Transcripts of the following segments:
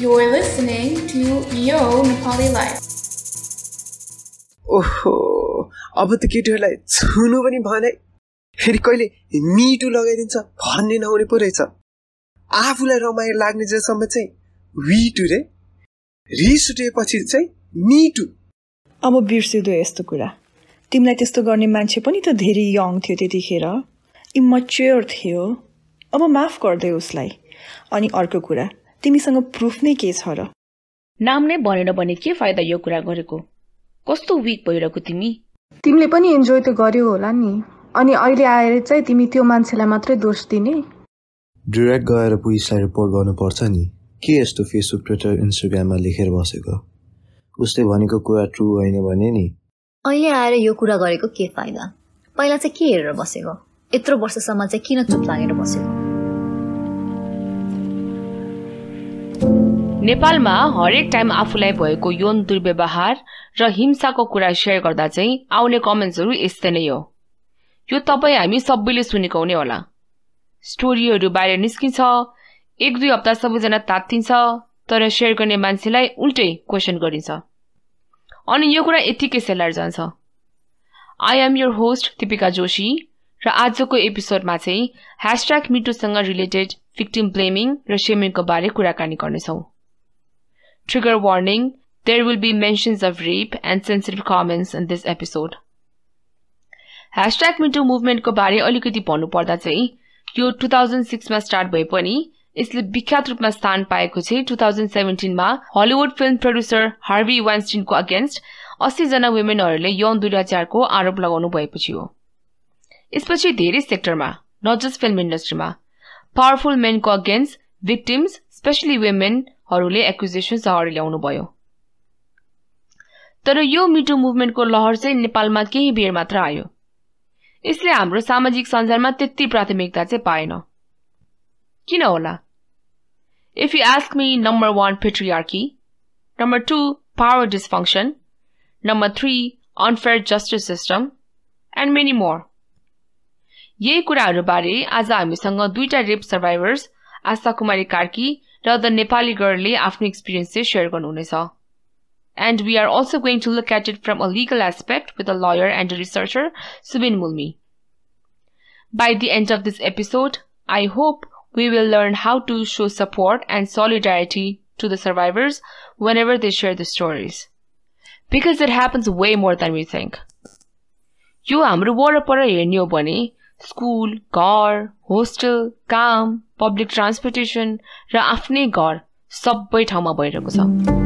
You're listening to Yo Nepali Life. ओहो अब त केटीहरूलाई छुनु पनि भने फेरि कहिले मिटु लगाइदिन्छ भन्ने नहुने पो रहेछ। आफूलाई रमाइलो लाग्ने जेसम्म चाहिँ विटु रे। रिस उठेपछि चाहिँ मिटु अब बिर्सिँदो यस्तो कुरा। तिमीलाई त्यस्तो गर्ने मान्छे पनि त धेरै यङ थियो त्यतिखेर। इमच्योर थियो। अब माफ गरिदियो उसलाई। अनि अर्को कुरा। तिमीसँग प्रुफ नै के छ र? नाम नै भनेन भने के फाइदा यो कुरा गरेको? कस्तो विक भइरहेको तिमी? तिमीले पनि इन्जोय त गर्यो होला नि। अनि अहिले आएर चाहिँ तिमी त्यो मान्छेलाई मात्रै दोष दिने? डिरेक्ट गएर पुलिसलाई रिपोर्ट गर्नुपर्छ नि। के यस्तो फेसबुक ट्विटर इन्स्टाग्राममा लेखेर बसेको? उसले भनेको कुरा ट्रु होइन भने नि। अहिले आएर यो कुरा गरेको के फाइदा? पहिला चाहिँ के हेरेर बसेको? यत्रो वर्षसम्म चाहिँ किन चुप लागेर बसेको? नेपालमा हरेक टाइम आफूलाई भएको यौन दुर्व्यवहार र हिंसाको कुरा सेयर गर्दा चाहिँ आउने कमेन्ट्सहरू यस्तै नै हो। यो तपाईँ हामी सबैले सुनेको नै होला। स्टोरीहरू बाहिर निस्किन्छ एक दुई हप्ता सबैजना तात्तिन्छ तर सेयर गर्ने मान्छेलाई उल्टै क्वेसन गरिन्छ। अनि यो कुरा यत्तिकै सेलाएर जान्छ। I am your host Dipika Joshi र आजको एपिसोडमा चाहिँ ह्यासट्याग मिटुसँग रिलेटेड भिक्टिम ब्लेमिङ र सेमिङको बारे कुराकानी गर्नेछौँ। Trigger warning there will be mentions of rape and sensitive comments in this episode. Hashtag me too मुभमेन्टको बारे अलिकति भन्नुपर्दा चाहिँ यो टु थाउजन्ड सिक्समा स्टार्ट भए पनि यसले विख्यात रूपमा स्थान पाएको चाहिँ टु थाउजन्ड सेभेन्टिनमा हलिउड फिल्म प्रड्युसर हार्वी वान्स्टिनको अगेन्स्ट अस्सीजना वुमेनहरूले यौन दुराचारको आरोप लगाउनु भएपछि हो। यसपछि धेरै सेक्टरमा नट जस्ट फिल्म इन्डस्ट्रीमा पावरफुल मेनको अगेन्स्ट भिक्टिम्स स्पेसली वुमेनहरूले एक्विजेसन्स अगाडि ल्याउनु भयो। तर यो मिटु मुभमेन्टको लहर चाहिँ नेपालमा केही बेर मात्र आयो। यसले हाम्रो सामाजिक सञ्जालमा त्यति प्राथमिकता चाहिँ पाएन। किन होला? If you ask me number one patriarchy number two power dysfunction number three unfair justice system and many more यही कुराहरूबारे आज हामीसँग दुईटा रेप सर्भाइभर्स आशा कुमारी कार्की र द नेपाली गर्लले आफ्नो एक्सपिरियन्स चाहिँ सेयर गर्नुहुनेछ and we are also going to look at it from a legal aspect with a lawyer and a researcher, Subin Mulmi. By the end of this episode, I hope we will learn how to show support and solidarity to the survivors whenever they share the stories. Because it happens way more than we think. यो हाम्रो वरपर हेर्ने हो भने school घर hostel काम public transportation र आफ्नै घर सबै ठाउँमा भइरहेको छ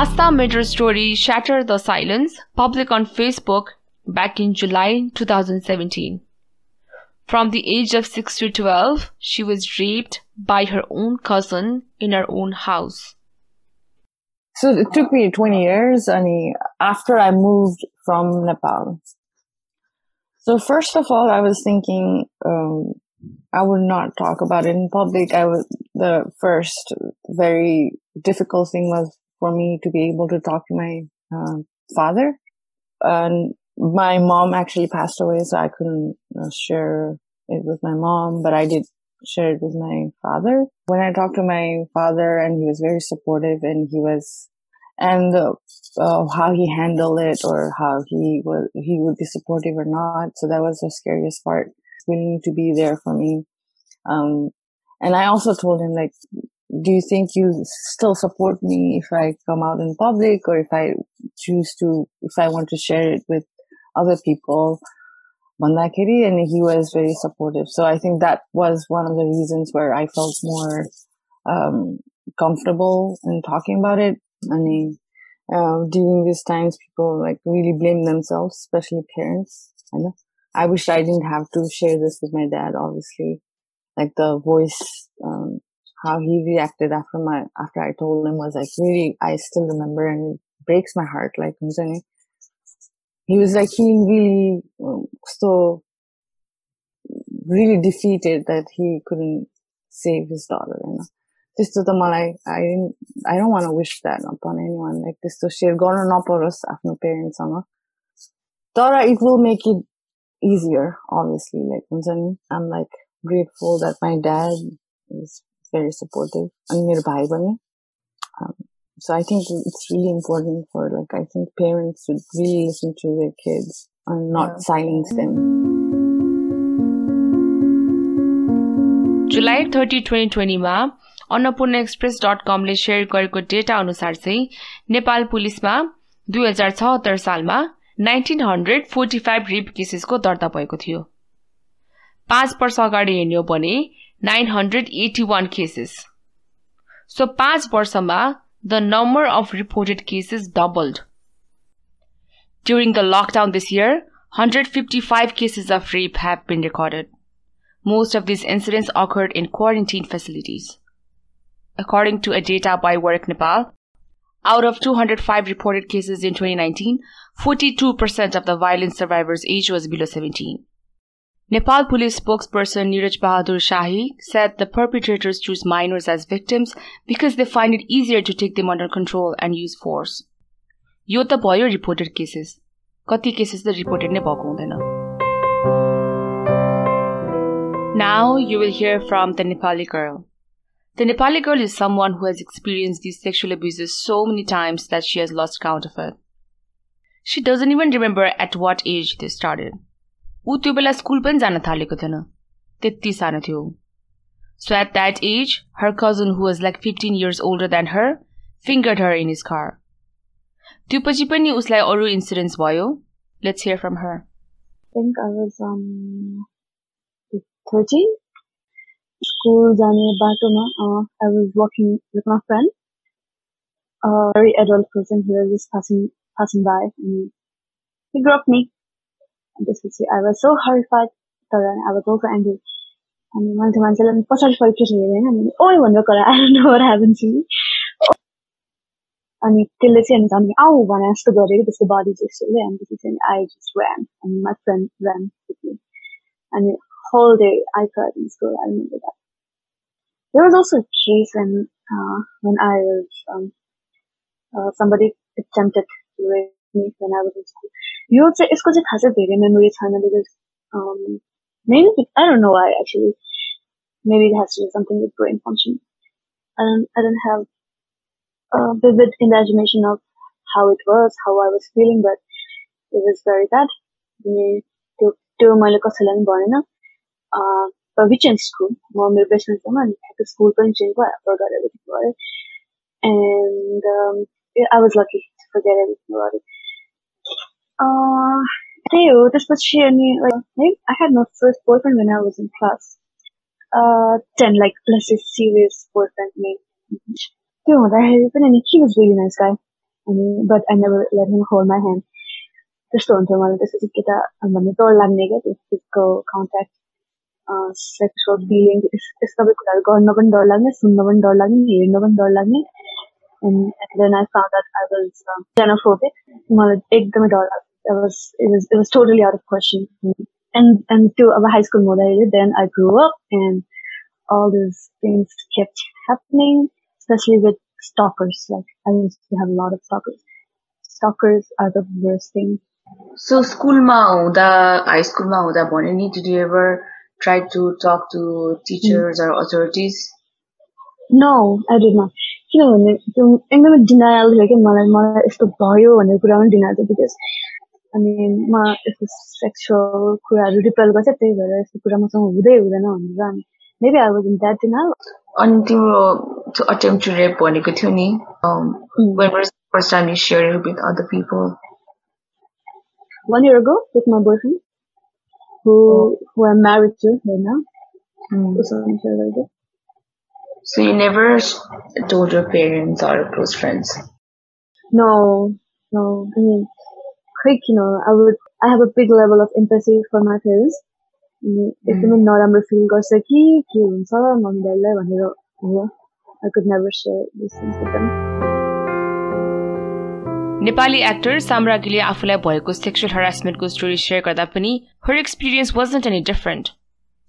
Asta made her story Shatter the Silence public on Facebook back in July 2017. From the age of 6 to 12, she was raped by her own cousin in her own house. So it took me 20 years and after I moved from Nepal. So first of all, I was thinking um, I would not talk about it in public. I was the first very difficult thing was for me to be able to talk to my uh, father. And my mom actually passed away, so I couldn't uh, share it with my mom, but I did share it with my father. When I talked to my father, and he was very supportive, and he was, and uh, how he handled it, or how he was, he would be supportive or not. So that was the scariest part. Willing to be there for me. Um, and I also told him like, do you think you still support me if I come out in public or if I choose to, if I want to share it with other people? Mandakiri, and he was very supportive. So I think that was one of the reasons where I felt more um, comfortable in talking about it. I mean, uh, during these times, people like really blame themselves, especially parents. I know. I wish I didn't have to share this with my dad, obviously. Like the voice, um, how he reacted after my after I told him was like really I still remember and it breaks my heart like he was like he really um, so really defeated that he couldn't save his daughter you know. This to the malai i didn't i don't want to wish that upon anyone like this to share gonna naparos after parents tara, it will make it easier obviously like i'm like grateful that my dad is very supportive and nearby um, so I think it's really important for like I think parents should really listen to their kids and not yeah. silence them. July thirty twenty ट्वेन्टीमा Annapurna express डट कमले share गरेको data अनुसार चाहिँ नेपाल पुलिसमा दुई हजार छहत्तर सालमा nineteen hundred forty five rape केसेसको दर्ता भएको थियो पाँच वर्ष अगाडि हेर्ने भने nine hundred eighty one cases सो पाँच वर्षमा the number of reported cases doubled. During the lockdown this year, 155 cases of rape have been recorded. Most of these incidents occurred in quarantine facilities. According to a data by WOREC Nepal, out of 205 reported cases in 2019, 42% of the violent survivors' age was below 17. Nepal police spokesperson Neeraj Bahadur Shahi said the perpetrators choose minors as victims because they find it easier to take them under control and use force. यो त भयो reported cases कति cases त reported नै भएको हुँदैन Now you will hear from the Nepali girl. The Nepali girl is someone who has experienced these sexual abuses so many times that she has lost count of it. She doesn't even remember at what age they started. ऊ त्यो बेला school पनि जान थालेको थिएन। त्यति सानो थियो so at that age her cousin who was like fifteen years older than her fingered her in his car त्यो पछि पनि उसलाई अरू इन्सिडेन्ट्स भयो। Let's hear from her think I was um, 13. School जाने बाटोमा uh, I was walking with my friend, a very adult person. He was just passing passing त्यसपछि I was so हरिफाइड तर आई वाज अल्सो एङ्ग्री अनि मान्छे मान्छेलाई पछाडि फर्केर हेरेँ होइन अनि ओइ भनेर कुरा आई नो ह्याभन छु अनि त्यसले चाहिँ अनि हामी आऊ भने जस्तो गरेँ कि त्यसको बडी जेस्टरले अनि त्यसपछि चाहिँ आई जस्ट ऱ्यान अनि माई फ्रेन्ड ऱ्यान अनि whole day I cried in school. I remember that. There was also a case when uh, when I was um, uh, somebody attempted to rape me when I was in school. यो चाहिँ यसको चाहिँ खासै धेरै memory छैन because maybe I don't know I actually maybe it has to do something with brain function. I don't, I don't have a vivid imagination of how it was, how I was feeling, but it was very bad. त्यो त्यो मैले कसैलाई पनि भनेन but we changed school म मेरो best फ्रेन्डसँग अनि त्यो school पनि चेन्ज भयो फर्गट एभ्रिथिङ भयो and um, I was lucky to forget everything about it. त्यही हो त्यसपछि अनि है I had my first boy friend when I was in class ten like plus is serious boy friend मे त्यो हुँदाखेरि पनि अनि हि वाज भेरी नाइस गाई अनि but I never let him hold my hand त्यस्तो हुन्थ्यो मलाई त्यसपछि केटा भन्ने डर लाग्ने क्या त्यसको कन्ट्याक्ट सेक्सुअल डिलिङ यस्तो सबै कुराहरू गर्न पनि डर लाग्ने सुन्न पनि डर लाग्ने हेर्न पनि डर लाग्ने and then I found that I was um, xenophobic. मलाई एकदमै डर लाग्थ्यो it was it was it was totally out of question. And and to a high school model, then I grew up and all these things kept happening, especially with stalkers. Like I used to have a lot of stalkers. Stalkers are the worst thing. So school ma the high school ma the भने did you ever try to talk to teachers mm. or authorities? No, I did not. किनभने त्यो एकदमै denial थियो कि मलाई मलाई यस्तो भयो भन्ने कुरा पनि डिनायल थियो बिकज अनि म यस्तो सेक्सुअल कुराहरू रिपेल गर्छ त्यही भएर यस्तो कुरा मसँग हुँदै हुँदैन भनेर अनि maybe I was in that डिनाल अनि तिम्रो अटेम्प टु रेप भनेको थियो नि first time you share with other people one year ago with my boyfriend, who who I'm married to right now. Mm. So you never told your parents or close friends? No, no. I mean, quick, you know, I would I have a big level of empathy for my parents. एकदमै नराम्रो fill गर्छ कि के हुन्छ mummy ड्याडीलाई भनेर हो I could never share this things with them Nepali actor साम्राज्ञीले आफूलाई भएको सेक्सुअल हरासमेन्टको स्टोरी सेयर गर्दा पनि her experience wasn't any different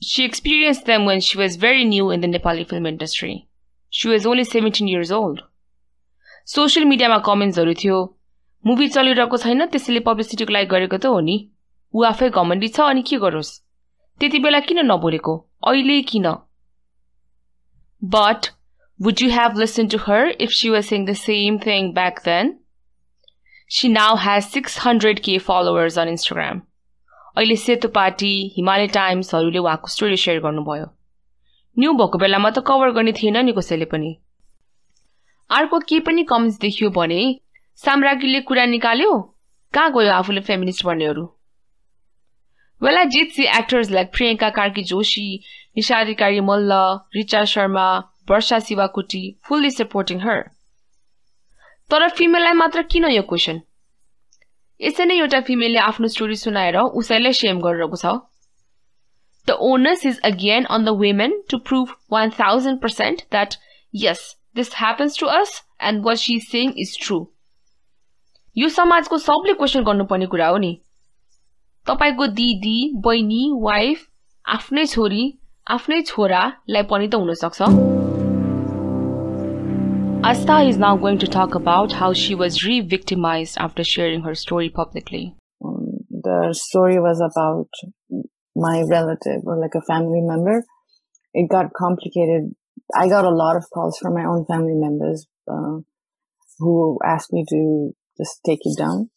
she experience them when she was very new in the Nepali film industry she was only seventeen years old social मिडियामा कमेन्ट्सहरू थियो movie चलिरहेको छैन त्यसैले पब्लिसिटीको लागि गरेको त हो नि। ऊ आफै घमण्डी छ अनि के गरोस्? त्यति बेला किन नबोलेको? अहिले किन? But would you have listen to her if she was sing the same thing back then she now has six hundred K followers on Instagram अहिले सेतो पार्टी हिमालय टाइम्सहरूले उहाँको स्टोरी सेयर गर्नुभयो। न्यू भएको बेलामा त कभर गर्ने थिएन नि कसैले पनि। अर्को के पनि कमेन्ट्स देखियो भने साम्राज्ञीले कुरा निकाल्यो? कहाँ गयो आफूले फेमिनिस्ट भन्नेहरू did see actors like Priyanka Karki Joshi, Nishadikari Malla, Richa Sharma, Barsha Sivakuti fully supporting her. तर फिमेललाई मात्र किन यो क्वेसन यसै नै एउटा फिमेलले आफ्नो स्टोरी सुनाएर उसैलाई सेम गरिरहेको छ the onus is again on the women to prove one thousand percent that yes this happens to us and what she says is true यो समाजको सबले क्वेसन गर्नुपर्ने कुरा हो नि तपाईँको दिदी बहिनी वाइफ आफ्नै छोरी आफ्नै छोरालाई पनि त हुनसक्छ Asta is now going to talk about how she was re-victimized after sharing her story publicly. Um, the story was about my relative or like a family member. It got complicated. I got a lot of calls from my own family members uh, who asked me to just take it down.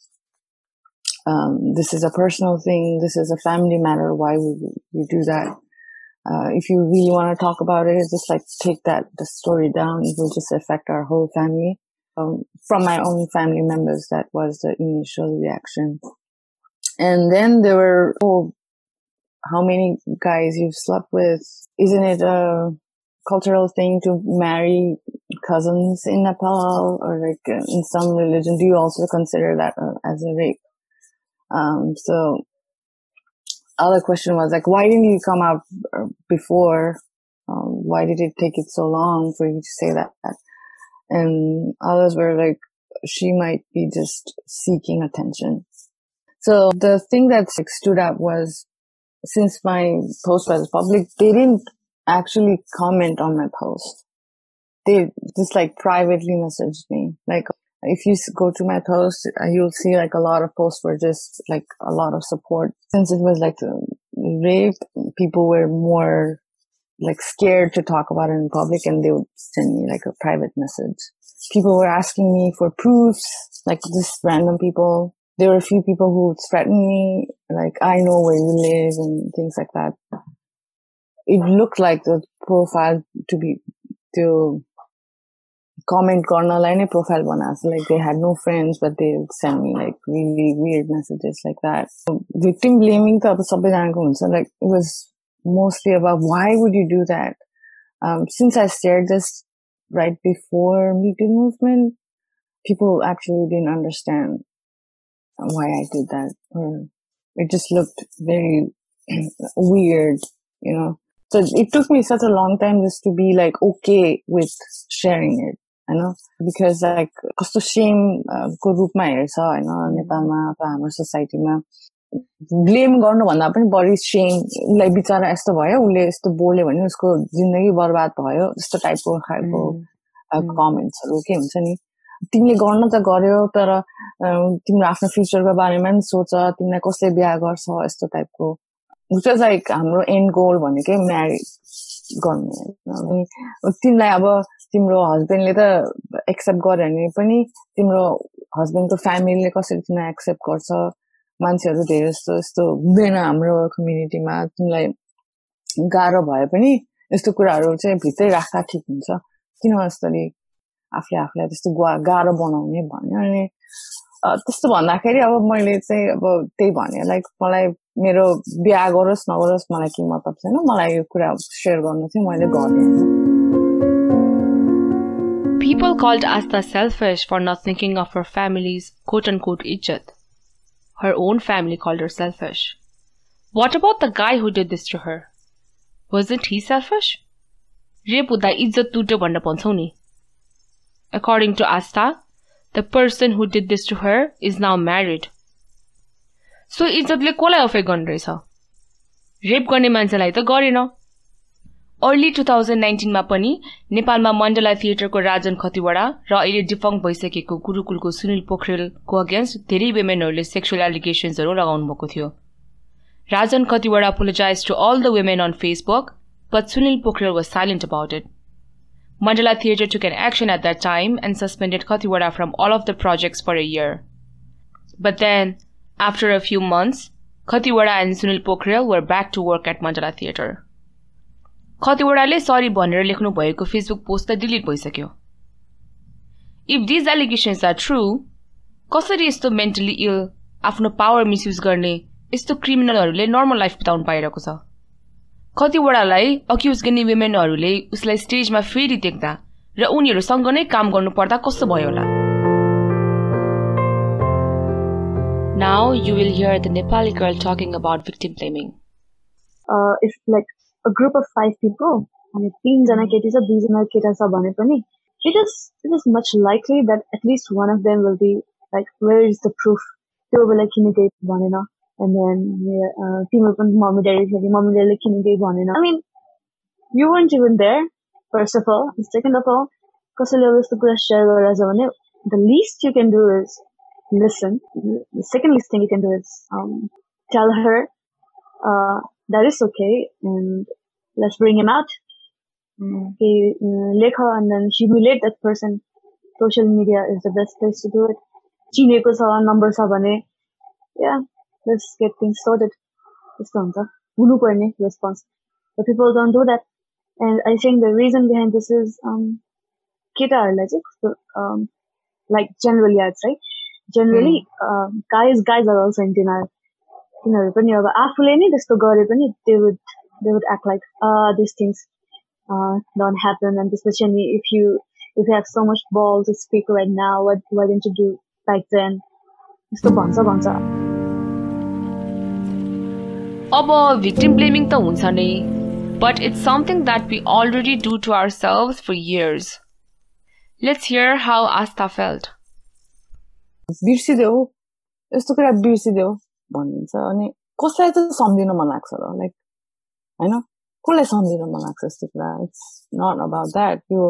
Um, this is a personal thing. This is a family matter. Why would you do that? Uh, if you really want to talk about it, just like take that the story down. It will just affect our whole family. Um, from my own family members, that was the initial reaction. And then there were, oh, how many guys you've slept with? Isn't it a cultural thing to marry cousins in Nepal or like in some religion? Do you also consider that uh, as a rape? Um, so other question was like, why didn't you come out uh, before? Um, why did it take it so long for you to say that? And others were like, she might be just seeking attention. So the thing that like, stood out was since my post was public, they didn't actually comment on my post. They just like privately messaged me, like, if you go to my post, uh, you'll see like a lot of posts were just like a lot of support. Since it was like rape, people were more like scared to talk about it in public and they would send me like a private message. People were asking me for proofs, like just random people. There were a few people who would threaten me, like, I know where you live and things like that. It looked like the profile to be, to comment corner line eh, profile banas. Like they had no friends, but they send me like really weird messages like that. So victim blaming ka so like it was mostly about why would you do that? Um, since I shared this right before Me Too movement, people actually didn't understand why I did that or it just looked very weird, you know. So it took me such a long time just to be like okay with sharing it. होइन because like कस्तो same को रूपमा हेर्छ होइन? नेपालमा अब हाम्रो सोसाइटीमा ब्लेम गर्नुभन्दा पनि बढी सेम उसलाई बिचरा यस्तो भयो उसले यस्तो बोल्यो भने उसको जिन्दगी बर्बाद भयो जस्तो टाइपको खालको कमेन्ट्सहरू के हुन्छ नि? तिमीले गर्न त गर्यो तर तिम्रो आफ्नो फ्युचरको बारेमा पनि सोच तिमीलाई कसले बिहा गर्छ यस्तो टाइपको लाइक हाम्रो एन्ड गोल भनेकै म्यारिज गर्ने अनि तिमीलाई अब तिम्रो हस्बेन्डले त एक्सेप्ट गर्यो भने पनि तिम्रो हस्बेन्डको फ्यामिलीले कसरी तिमीलाई एक्सेप्ट गर्छ? मान्छेहरू धेरै जस्तो यस्तो हुँदैन हाम्रो कम्युनिटीमा तिमीलाई गाह्रो भए पनि यस्तो कुराहरू चाहिँ भित्रै राख्दा ठिक हुन्छ। किन यसरी आफूले आफूलाई त्यस्तो गाह्रो बनाउने भन्यो? अनि त्यस्तो भन्दाखेरि अब मैले चाहिँ अब त्यही भने। लाइक मलाई मेरो बिहा गरोस् नगरोस् मलाई के मतलब छैन मलाई यो कुरा सेयर गर्नु चाहिँ मैले गरेँ People called Asta selfish for not thinking of her family's quote unquote ijat. Her own family called her selfish. What about the guy who did this to her? Wasn't he selfish? According to Asta, the person who did this to her is now married. So इज्जतले कसलाई affect गर्ने रहेछ rape गर्ने मान्छेलाई त गरेन early two thousand नाइन्टिनमा पनि नेपालमा मण्डला थिएटरको राजन खतिवडा र अहिले डिफङ्क भइसकेको गुरुकुलको सुनिल पोखरेलको अगेन्स्ट धेरै वुमेनहरूले सेक्सुअल एलिगेसन्सहरू लगाउनु भएको थियो Rajan Khatiwada apologize to all the women on Facebook but Sunil Pokhrel was silent about it. Mandala Theatre took an action at that time and suspended Khatiwada from all of the projects for a year. But then, after a few months, Khatiwada and Sunil Pokhrel were back to work at Mandala Theatre. खतिवटाले sorry भनेर लेख्नु भएको Facebook post त delete भइसक्यो। If these allegations are true कसरी यस्तो mentally इल आफ्नो power misuse गर्ने यस्तो क्रिमिनलहरूले नर्मल लाइफ बिताउनु पाइरहेको छ? कतिवटालाई अक्युज गर्ने वुमेनहरूले उसलाई स्टेजमा फेरि देख्दा र उनीहरूसँग नै काम गर्नु पर्दा कस्तो भयो होला? Now you will hear the Nepali girl talking about victim blaming. Uh, if like a group of five people अनि तिनजना केटी छ दुईजना केटा छ भने पनि it is it is much likely that at least one of them will be like where is the proof त्यो बेला किन गई भनेन and then तिम्रो पनि मम्मी ड्याडी थियो मम्मी ड्याडीले किन केही भनेन आई मिन you want even there first of all second of all कसैले अब यस्तो कुरा सेयर गरेर छ भने the list you can do is listen. The second least thing you can do is um, tell her uh, that is okay and let's bring him out. Mm. Okay, uh, and then humiliate that person. Social media is the best place to do it. चिनेको छ number छ भने yeah let's get things sorted त्यस्तो हुन्छ हुनुपर्ने response but people don't do that and I think the reason behind this is um, केटाहरूलाई चाहिँ कस्तो um, like generally I'd say generally uh, guys guys are also in denial तिनीहरू पनि अब आफूले नै त्यस्तो गरे पनि they would they would act like uh, these things uh, don't happen and especially if you if you have so much balls to speak right now what why didn't you do back then यस्तो भन्छ भन्छ अब victim blaming त हुन्छ नै but it's something that we already do to our self for years let's hear how Aastha felt बिर्सिदेऊ यस्तो कुरा बिर्सिदेऊ भनिदिन्छ अनि कसलाई चाहिँ सम्झिन मन लाग्छ र लाइक होइन? कसलाई सम्झिन मन लाग्छ यस्तो कुरा? इट्स नट अबाउट द्याट यो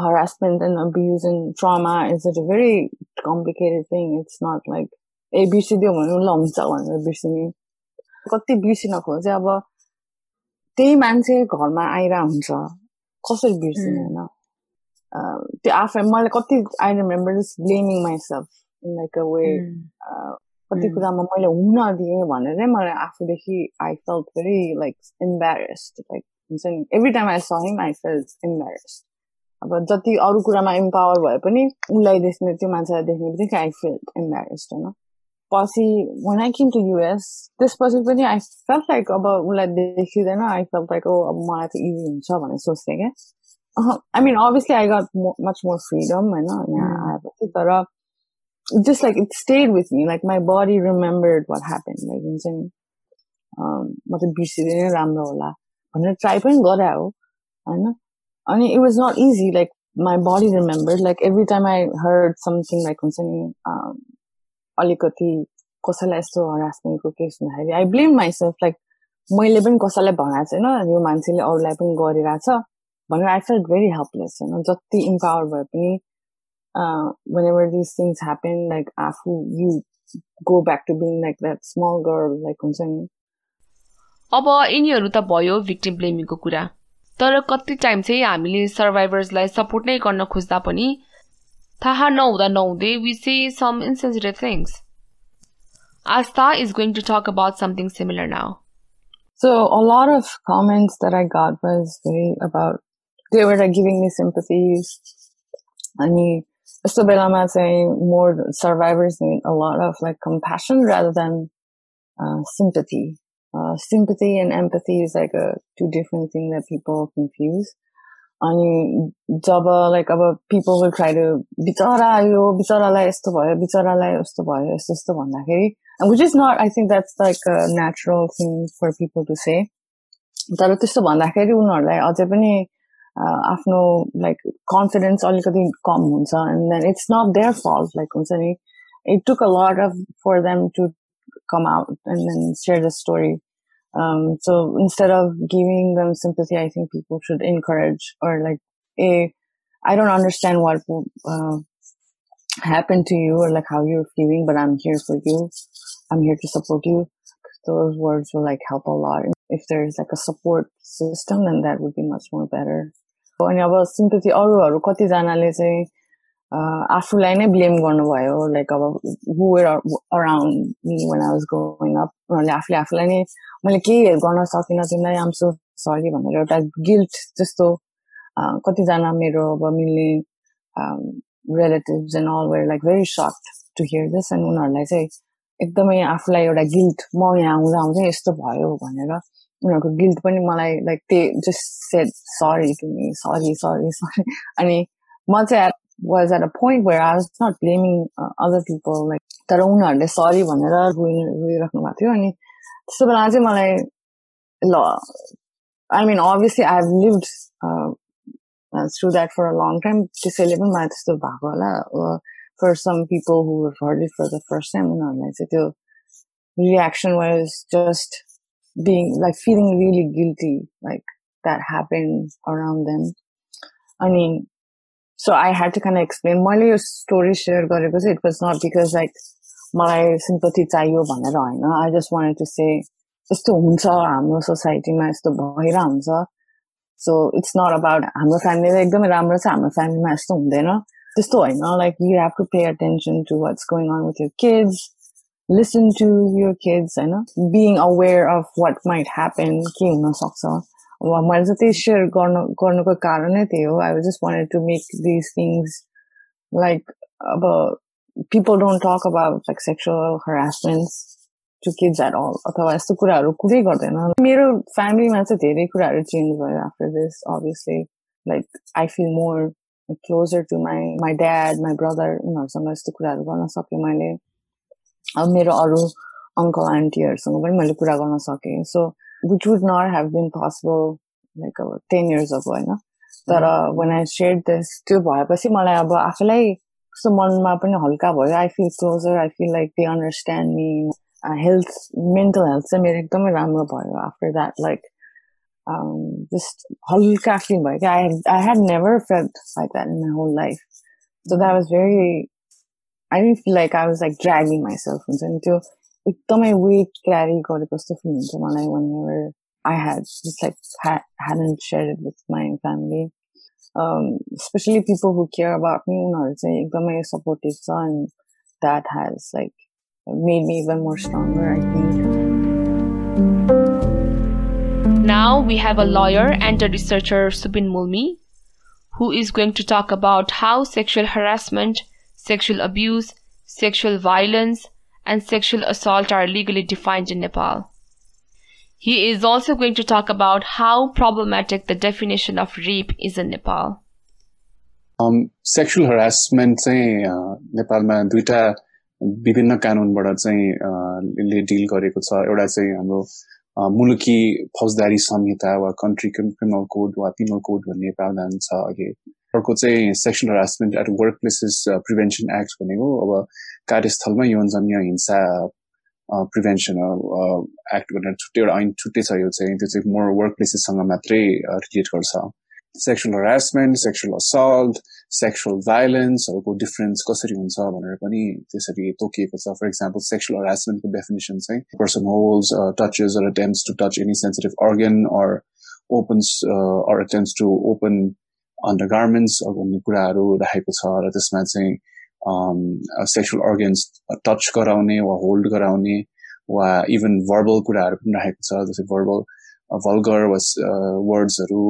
harassment and abuse and trauma is a very complicated thing. It's not like ए बिर्सिदियो भने ल हुन्छ भनेर बिर्सिने कति बिर्सिन खोजे? अब त्यही मान्छे घरमा आइरह हुन्छ। कसरी बिर्सिने होइन? त्यो आफै मलाई कति I remember just blaming myself in like a way कति कुरामा मैले हुन दिएँ भनेरै मलाई आफूदेखि I felt very like embarrassed like हुन्छ नि एभ्री टाइम आई स हिम आई फेल्ट इम्बेरेस्ड अब जति अरू कुरामा इम्पावर भए पनि उसलाई देख्ने त्यो मान्छेलाई देख्ने बित्तिकै आई फिल इम्बेरेस्ड होइन पछि when I came to US त्यसपछि पनि आई फेल्ट लाइक अब उसलाई देखिँदैन आई फेल्ट लाइक ओ अब मलाई त इजी हुन्छ भनेर सोच्थेँ क्या आई मिन अभियसली आई गट मच मोर फ्रिडम होइन यहाँ आएपछि तर just like it stayed with me like my body remembered what happened like हुन्छ नि म त बिर्सिँदै नै राम्रो होला भनेर ट्राई पनि गरे हो होइन अनि it was not easy like my body remembered like every time I heard something like हुन्छ नि अलिकति कसैलाई यस्तो हरासमेन्टको केस हुँदाखेरि आई ब्लेम माइसेल्फ लाइक मैले पनि कसैलाई भनेको छैन यो मान्छेले अरूलाई पनि गरिरहेछ भनेर आई फेल्ट भेरी हेल्पलेस होइन जति इम्पावर भए पनि when ever this things happen like आफू यु go back to being like that small girl like हुन्छ नि अब यिनीहरू त भयो भिक्टिम ब्लेमिङको कुरा तर कति टाइम चाहिँ हामीले सर्भाइभर्सलाई सपोर्ट नै गर्न खोज्दा पनि थाहा नहुँदा नहुँदै वी से some insensitive things Asta is going to talk about something similar now. So a lot of comments that I got was very about they were like giving me sympathies. अनि यस्तो बेलामा चाहिँ more survivors need a lot of like compassion rather than uh, sympathy. Uh, sympathy and empathy is like a two different things that people confuse. अनि जब like अब people will try to बिचरा यो बिचरालाई यस्तो भयो बिचरालाई यस्तो भयो यस्तो यस्तो भन्दाखेरि which is not I think that's like a natural thing for people to say तर त्यस्तो भन्दाखेरि उनीहरूलाई अझै पनि आफ्नो लाइक कन्फिडेन्स अलिकति कम हुन्छ and then it's not their fault like हुन्छ नि it took a lot of for them to come out and then share the story. Um, so instead of giving them sympathy, I think people should encourage or like, a, I don't understand what uh, happened to you or like how you're feeling, but I'm here for you. I'm here to support you. those words will like help a lot. If there's like a support system, then that would be much more better. अनि अब sympathy अरूहरू कतिजनाले चाहिँ आफूलाई नै blame गर्नुभयो। Like अब who around me when was growing up उनीहरूले आफूले आफूलाई नै मैले केही गर्न सकिनँ तिमीलाई आम सो सरी भनेर एउटा गिल्ट जस्तो कतिजना मेरो अब मिल्ने relatives and all were like very short to hear this and उनीहरूलाई चाहिँ एकदमै आफूलाई एउटा गिल्ट म यहाँ आउँदा आउँदै यस्तो भयो भनेर उनीहरूको गिल्ट पनि मलाई लाइक ते just said sorry to me sorry sorry sorry अनि म चाहिँ was at a point where I was not blaming uh, other people like तर उनीहरूले सरी भनेर रोइराख्नु भएको थियो अनि त्यस्तो बेला चाहिँ मलाई ल I mean obviously I have lived through that for a long time त्यसैले पनि मलाई त्यस्तो भएको होला for some people who heard it for the first time उनीहरूलाई चाहिँ त्यो reaction was just being like feeling really guilty like that happened around them. I mean, so I had to kind of explain मैले यो story share गरेको चाहिँ it was not because like मलाई sympathy चाहियो भनेर होइन I just wanted to say यस्तो हुन्छ हाम्रो सोसाइटीमा यस्तो भएर हुन्छ सो इट्स नट अबाउट हाम्रो फ्यामिली त एकदमै राम्रो छ हाम्रो फ्यामिलीमा यस्तो हुँदैन त्यस्तो होइन like you have to pay attention to what's going on with your kids listen to your kids होइन being aware of what might happen के हुनसक्छ मैले चाहिँ त्यही सेयर गर्नु गर्नुको कारणै त्यही हो I just wanted to make this things like अब people don't talk about like sexual harassment to kids at अल अथवा यस्तो कुराहरू कुरै गर्दैन मेरो फ्यामिलीमा चाहिँ धेरै कुराहरू चेन्ज भयो after this obviously like I fill more closer to my my dad my brother उनीहरूसँग यस्तो कुराहरू गर्न सकेँ मैले अब मेरो अरू अङ्कल आन्टीहरूसँग पनि मैले कुरा गर्न सकेँ। सो which would not have been possible like about 10 years ago होइन? तर वान आई सेयर दिस त्यो भएपछि मलाई अब आफूलाई कस्तो मनमा पनि हल्का भयो। I feel closure I feel like they understand me health mental health चाहिँ मेरो एकदमै राम्रो भयो आफ्टर द्याट लाइक जस्ट हल्का फिल भयो क्या। I I had never felt like that in my whole life so that was very I didn't feel like I was like ड्रागिङ myself हुन्छ नि त्यो एकदमै वेट क्यारी गरेको जस्तो फिल हुन्छ मलाई whenever I had just like hadn't share it with my family specially people who care about me उनीहरू चाहिँ एकदमै सपोर्टिभ छ and that has like made me even more stronger I think Now we have a lawyer and a researcher, Subin Mulmi, who is going to talk about how sexual harassment, sexual abuse, sexual violence, and sexual assault are legally defined in Nepal. He is also going to talk about how problematic the definition of rape is in Nepal. Um, sexual harassment चाहिँ नेपालमा दुईटा विभिन्न कानुनबाट चाहिँ dill गरेको छ एउटा चाहिँ हाम्रो मुलुकी फौजदारी संहिता वा कन्ट्री क्रिमिनल कोड वा पिनल कोड भन्ने प्रावधान छ अघि अर्को चाहिँ sexual harassment at workplaces prevention act भनेको अब कार्यस्थलमा यौनजन्य हिंसा प्रिभेन्सन एक्ट भनेर छुट्टै एउटा ऐन छुट्टै छ यो चाहिँ त्यो चाहिँ मोर वर्क प्लेसेससँग मात्रै रिलेट गर्छ। Sexual harassment sexual assault sexual भाइलेन्सहरूको difference कसरी हुन्छ भनेर पनि त्यसरी तोकिएको छ। फर इक्जाम्पल सेक्सुअल हरासमेन्टको डेफिनेसन चाहिँ person holds touches or attempts to touch any sensitive organ or opens or attempts to open undergarments भन्ने कुराहरू राखेको छ र त्यसमा चाहिँ सेक्सुअल अर्गन्स टच गराउने वा होल्ड गराउने वा इभन भर्बल कुराहरू पनि राखेको छ जस्तै भर्बल भल्गर वा वर्ड्सहरू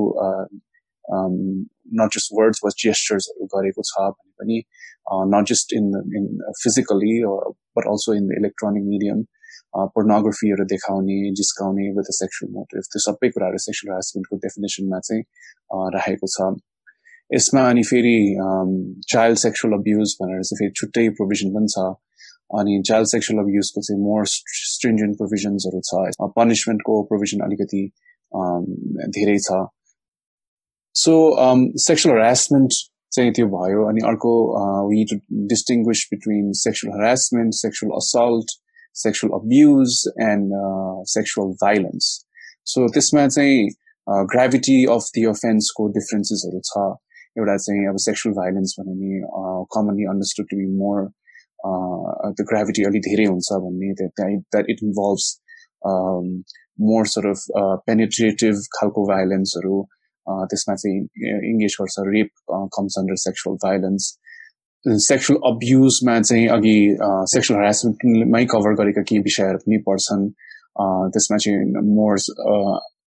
नट जस्ट वर्ड्स वा जेस्टर्सहरू गरेको छ भने पनि not just in in physically but also in the electronic medium पोर्नोग्राफीहरू देखाउने जिस्काउने विथ सेक्सुअल मोटिभ त्यो सबै कुराहरू सेक्सुअल हेरासमेन्टको डेफिनेसनमा चाहिँ राखेको छ। यसमा अनि फेरि चाइल्ड सेक्सुअल अब्युज भनेर चाहिँ फेरि छुट्टै प्रोभिजन पनि छ अनि चाइल्ड सेक्सुअल अब्युजको चाहिँ मोर स्ट्रिन्जेन्ट प्रोभिजन्सहरू छ पनिसमेन्टको प्रोभिजन अलिकति धेरै छ सो सेक्सुअल हरासमेन्ट चाहिँ त्यो भयो अनि अर्को we to distinguish between sexual harassment sexual assault sexual abuse and sexual violence so त्यसमा चाहिँ ग्राभिटी अफ दि अफेन्सको डिफरेन्सेसहरू छ एउटा चाहिँ अब सेक्सुअल भाइलेन्स भने नि commonly understood to be more the gravity अलिक धेरै हुन्छ भन्ने that it involves more sort of penetrative खालको भाइलेन्सहरू त्यसमा चाहिँ इङ्गेज गर्छ rape comes under sexual violence sexual अब्युजमा चाहिँ अघि सेक्सुअल हरासमेन्टमै कभर गरेका केही विषयहरू पनि पर्छन् त्यसमा चाहिँ मोर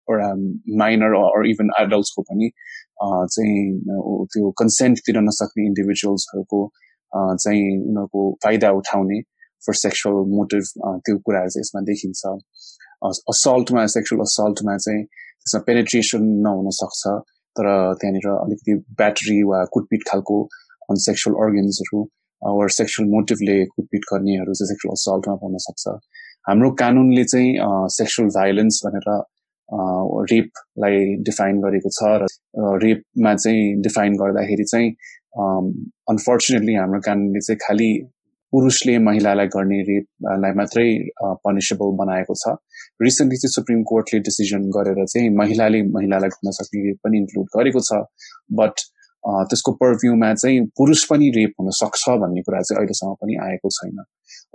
एउटा माइनर अर इभन एडल्ट्सको पनि चाहिँ त्यो कन्सेन्ट दिन नसक्ने इन्डिभिजुअल्सहरूको चाहिँ उनीहरूको फाइदा उठाउने फर सेक्सुअल मोटिभ त्यो कुराहरू चाहिँ यसमा देखिन्छ। असल्टमा सेक्सुअल असल्टमा चाहिँ त्यसमा पेनेट्रेसन नहुन सक्छ। तर त्यहाँनिर अलिकति ब्याट्री वा कुटपिट खालको सेक्सुअल अर्गन्सहरू वा सेक्सुअल मोटिभले कुटपिट गर्नेहरू चाहिँ सेक्सुअल असल्टमा पर्न सक्छ। हाम्रो कानुनले चाहिँ सेक्सुअल भाइलेन्स भनेर रेपलाई डिफाइन गरेको छ र रेपमा चाहिँ डिफाइन गर्दाखेरि चाहिँ अनफर्चुनेटली हाम्रो कानुनले चाहिँ खालि पुरुषले महिलालाई गर्ने रेपलाई मात्रै पनिसेबल बनाएको छ। रिसेन्टली चाहिँ सुप्रिम कोर्टले डिसिजन गरेर चाहिँ महिलाले महिलालाई गर्न सक्ने रेप पनि इन्क्लुड गरेको छ। बट त्यसको पर्भ्यूमा चाहिँ पुरुष पनि रेप हुन सक्छ भन्ने कुरा चाहिँ अहिलेसम्म पनि आएको छैन।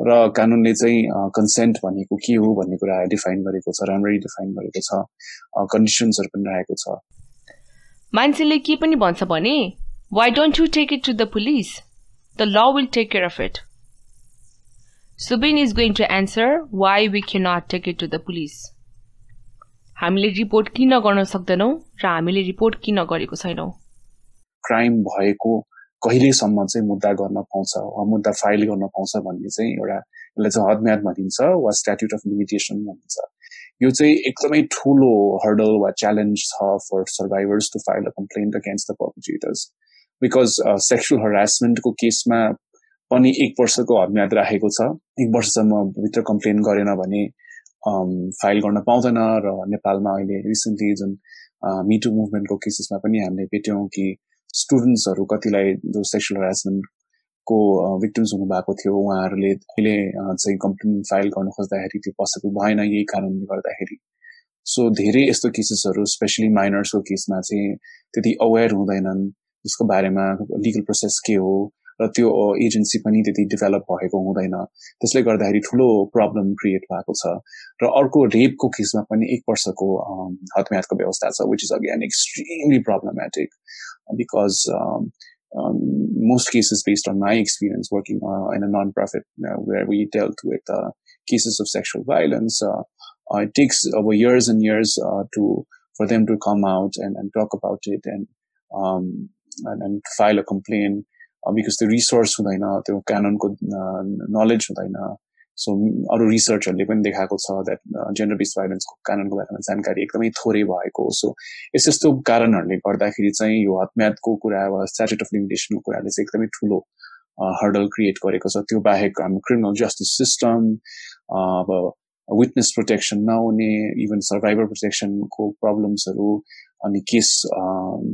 र कानुनले चाहिँ कन्सेन्ट भनेको के हो भन्ने कुरा डिफाइन गरेको छ राम्ररी डिफाइन गरेको छ कन्डिसन्सहरू पनि राखेको छ। मान्छेले के पनि भन्छ भने why don't you take it to the police the law will take care of it Subin is going to answer why we can not take it to the police हामीले रिपोर्ट किन गर्न सक्दैनौँ र हामीले रिपोर्ट किन गरेको छैनौँ? Crime भएको कहिलेसम्म चाहिँ मुद्दा गर्न पाउँछ वा मुद्दा फाइल गर्न पाउँछ भन्ने चाहिँ एउटा यसलाई चाहिँ हदम्याद भनिन्छ वा स्ट्याट्युट अफ लिमिटेसन भनिन्छ। यो चाहिँ एकदमै ठुलो हर्डल वा च्यालेन्ज छ for survivors to file a complaint against the perpetrators because sexual हरासमेन्टको केसमा पनि एक वर्षको हदम्याद राखेको छ। एक वर्षसम्म भित्र कम्प्लेन गरेन भने फाइल गर्न पाउँदैन र नेपालमा अहिले रिसेन्टली जुन मिटु मुभमेन्टको केसेसमा पनि हामीले भेट्यौँ कि स्टुडेन्ट्सहरू कतिलाई जो सेक्सुअल हेरासमेन्टको भिक्टिम्स हुनुभएको थियो उहाँहरूले अहिले चाहिँ कम्प्लेन फाइल गर्न खोज्दाखेरि त्यो पोसिबल भएन यही कारणले गर्दाखेरि। सो धेरै यस्तो केसेसहरू स्पेसली माइनर्सको केसमा चाहिँ त्यति अवेर हुँदैनन् त्यसको बारेमा लिगल प्रोसेस के हो र त्यो एजेन्सी पनि त्यति डेभलप भएको हुँदैन। त्यसले गर्दाखेरि ठुलो प्रब्लम क्रिएट भएको छ। र अर्को रेपको केसमा पनि एक वर्षको हतम्यादको व्यवस्था छ which is again extremely problematic because most cases based on my experience working uh, in a non-profit uh, where we dealt with uh, cases of sexual violence it takes over years and years to for them to come out and, and talk about it and um, and, and file a complaint because त्यो resource हुँदैन त्यो क्याननको knowledge हुँदैन सो अरू रिसर्चहरूले पनि देखाएको छ that gender based भाइलेन्सको कारणको बारेमा जानकारी एकदमै थोरै भएको सो यस यस्तो कारणहरूले गर्दाखेरि चाहिँ यो हतम्यादको कुरा वा स्ट्याचुट अफ लिमिटेसनको कुराले चाहिँ एकदमै ठुलो हर्डल क्रिएट गरेको छ। त्यो बाहेक हाम्रो क्रिमिनल जस्टिस सिस्टम अब विटनेस प्रोटेक्सन नहुने इभन सर्भाइभर प्रोटेक्सनको प्रब्लम्सहरू अनि केस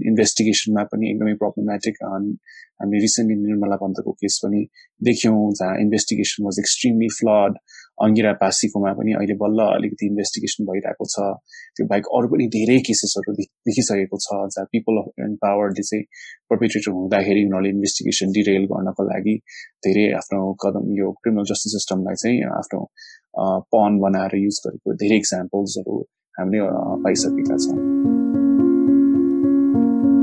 इन्भेस्टिगेसनमा पनि एकदमै प्रब्लमेटिक हामी रिसेन्टली निर्मला पन्तको केस पनि देख्यौँ जहाँ investigation was extremely flawed Angira पासीकोमा पनि अहिले बल्ल अलिकति इन्भेस्टिगेसन भइरहेको छ त्यो बाहेक अरू पनि धेरै केसेसहरू देखिसकेको छ जहाँ पिपल अफ पावरले चाहिँ पर्पिट्रेटर हुँदाखेरि उनीहरूले इन्भेस्टिगेसन डिरेल गर्नको लागि धेरै आफ्नो कदम यो क्रिमिनल जस्टिस सिस्टमलाई चाहिँ आफ्नो पन बनाएर युज गरेको धेरै इक्जाम्पल्सहरू हामीले पाइसकेका छौँ।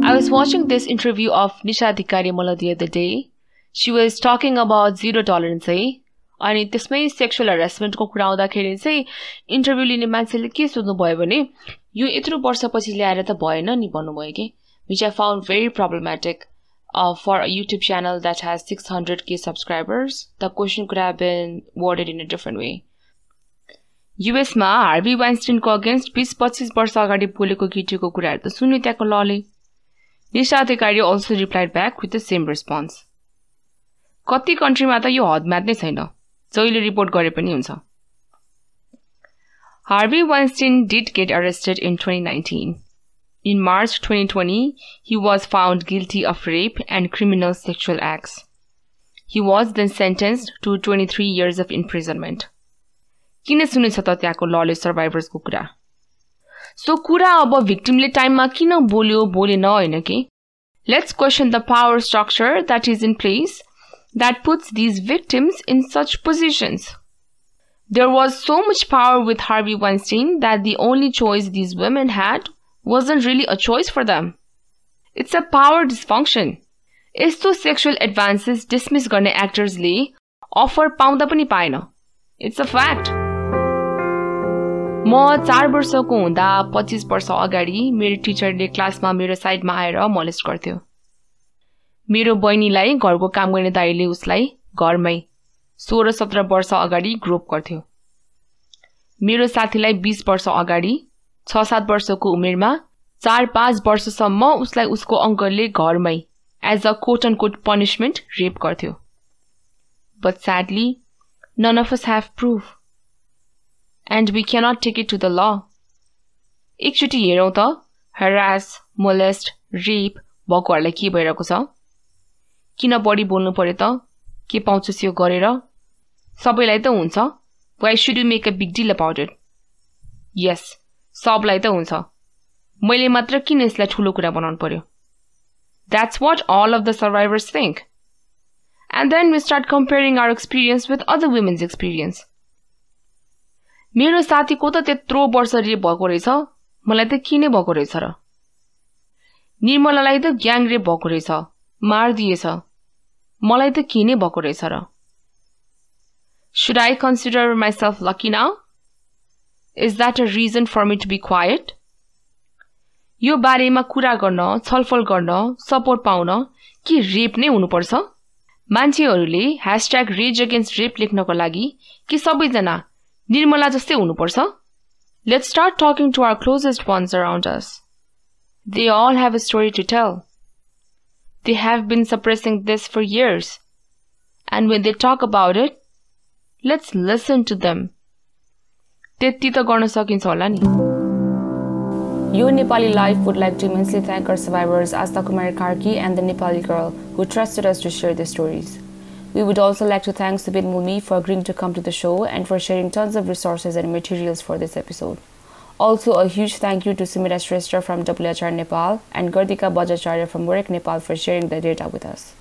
I was watching this interview of Nisha Adhikari Mala the other day. She was talking about zero tolerance है अनि त्यसमै सेक्सुअल हरेसमेन्टको कुरा आउँदाखेरि चाहिँ इन्टरभ्यू लिने मान्छेले के सोध्नुभयो भने यो यत्रो वर्षपछि ल्याएर त भएन नि भन्नुभयो कि which I found very problematic for YouTube channel that has six hundred K subscribers the question could have been worded in a different way युएसमा Harvey वाइन्सटिनको अगेन्स्ट बिस पच्चिस वर्ष अगाडि बोलेको केटीको कुराहरू त सुन्यो त्यहाँको लले। Nisha Adhikari also replied back with the same response कति कन्ट्रीमा त यो हदमात नै छैन जहिले रिपोर्ट गरे पनि हुन्छ। Harvey Weinstein did get arrested in twenty nineteen in March twenty twenty he was found guilty of rape and criminal sexual acts he was then sentence to twenty three years of imprisonment किन सुनेछ त त्यहाँको लले सर्भाइभर्सको कुरा सो कुरा अब भिक्टिमले टाइममा किन बोल्यो बोलेन होइन कि let's question the power structure that is in place that puts these victims in such positions There was so much power with Harvey Weinstein that the only choice these women had wasn't really a choice for them. It's a power dysfunction. यस्तो sexual advances dismiss गर्ने एक्टर्सले offer पाउँदा पनि पाएन it's a fact म चार वर्षको हुँदा पच्चिस वर्ष अगाडि मेरो टिचरले क्लासमा मेरो साइडमा आएर मलेस्ट गर्थ्यो। मेरो बहिनीलाई घरको काम गर्ने दाइले उसलाई घरमै सोह्र सत्र वर्ष अगाडि ग्रोप गर्थ्यो। मेरो साथीलाई बिस वर्ष अगाडि छ सात वर्षको उमेरमा चार पाँच वर्षसम्म उसलाई उसको अङ्कलले घरमै as a quote and quote punishment rape गर्थ्यो। But sadly none of us have proof and we cannot take it to the law एकचोटि हेरौँ त हरास मोलेस्ट रेप भएकोहरूलाई के भइरहेको छ किन बढी बोल्नु पर्यो त के पाउँछस् यो गरेर सबैलाई त हुन्छ why should you make a big deal about it yes सबलाई त हुन्छ मैले मात्र किन यसलाई ठुलो कुरा बनाउनु पर्यो That's what all of the survivors think. And then we start comparing our experience with other women's experience. मेरो साथीको त त्यत्रो वर्ष रेप भएको रहेछ। मलाई त किन भएको रहेछ र? निर्मलालाई त ग्याङ रेप भएको रहेछ। मारिदिएछ। मलाई त किन भएको रहेछ र? Should I consider myself lucky now? Is that a reason for me to be quiet? यो बारेमा कुरा गर्न छलफल गर्न सपोर्ट पाउन के रेप नै हुनुपर्छ? मान्छेहरूले ह्यासट्याग रेज अगेन्स्ट रेप लेख्नको लागि के सबैजना निर्मला जस्तै हुनुपर्छ। Let's start talking to our closest ones around us they all have a story to tell they have been suppressing this for years and when they talk about it let's listen to them त्यति त गर्न सकिन्छ होला नि। यो Nepali life would like to मिन्सले survivors Aastha Kumar Karki and the Nepali girl who trusted trust to share the stories We would also like to thank Subin Mulmi for agreeing to come to the show and for sharing tons of resources and materials for this episode. Also, a huge thank you to Sumita Shrestha from WHR Nepal and Gurdika Bajracharya from WOREC Nepal for sharing the data with us.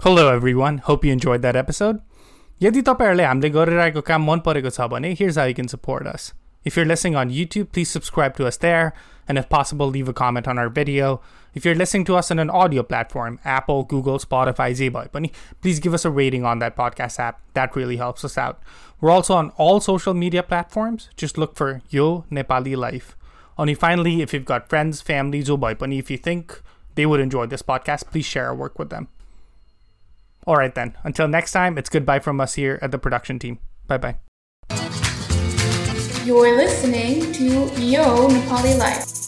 Hello, everyone. Hope you enjoyed that episode. Episode यदि तपाईँहरूले हामीले गरिरहेको काम मन परेको छ भने here's I can support us if you're listening on YouTube please subscribe to us there and if possible, leave a comment on our video. If you're listening to us on an audio platform, Apple, Google, Spotify, Zboy, please give us a rating on that podcast app. That really helps us out. We're also on all social media platforms. Just look for Yo Nepali Life. Only finally, if you've got friends, family, Zboy, if you think they would enjoy this podcast, please share our work with them. All right, then. Until next time, it's goodbye from us here at the production team. Bye bye. You're listening to Yo Nepali Life.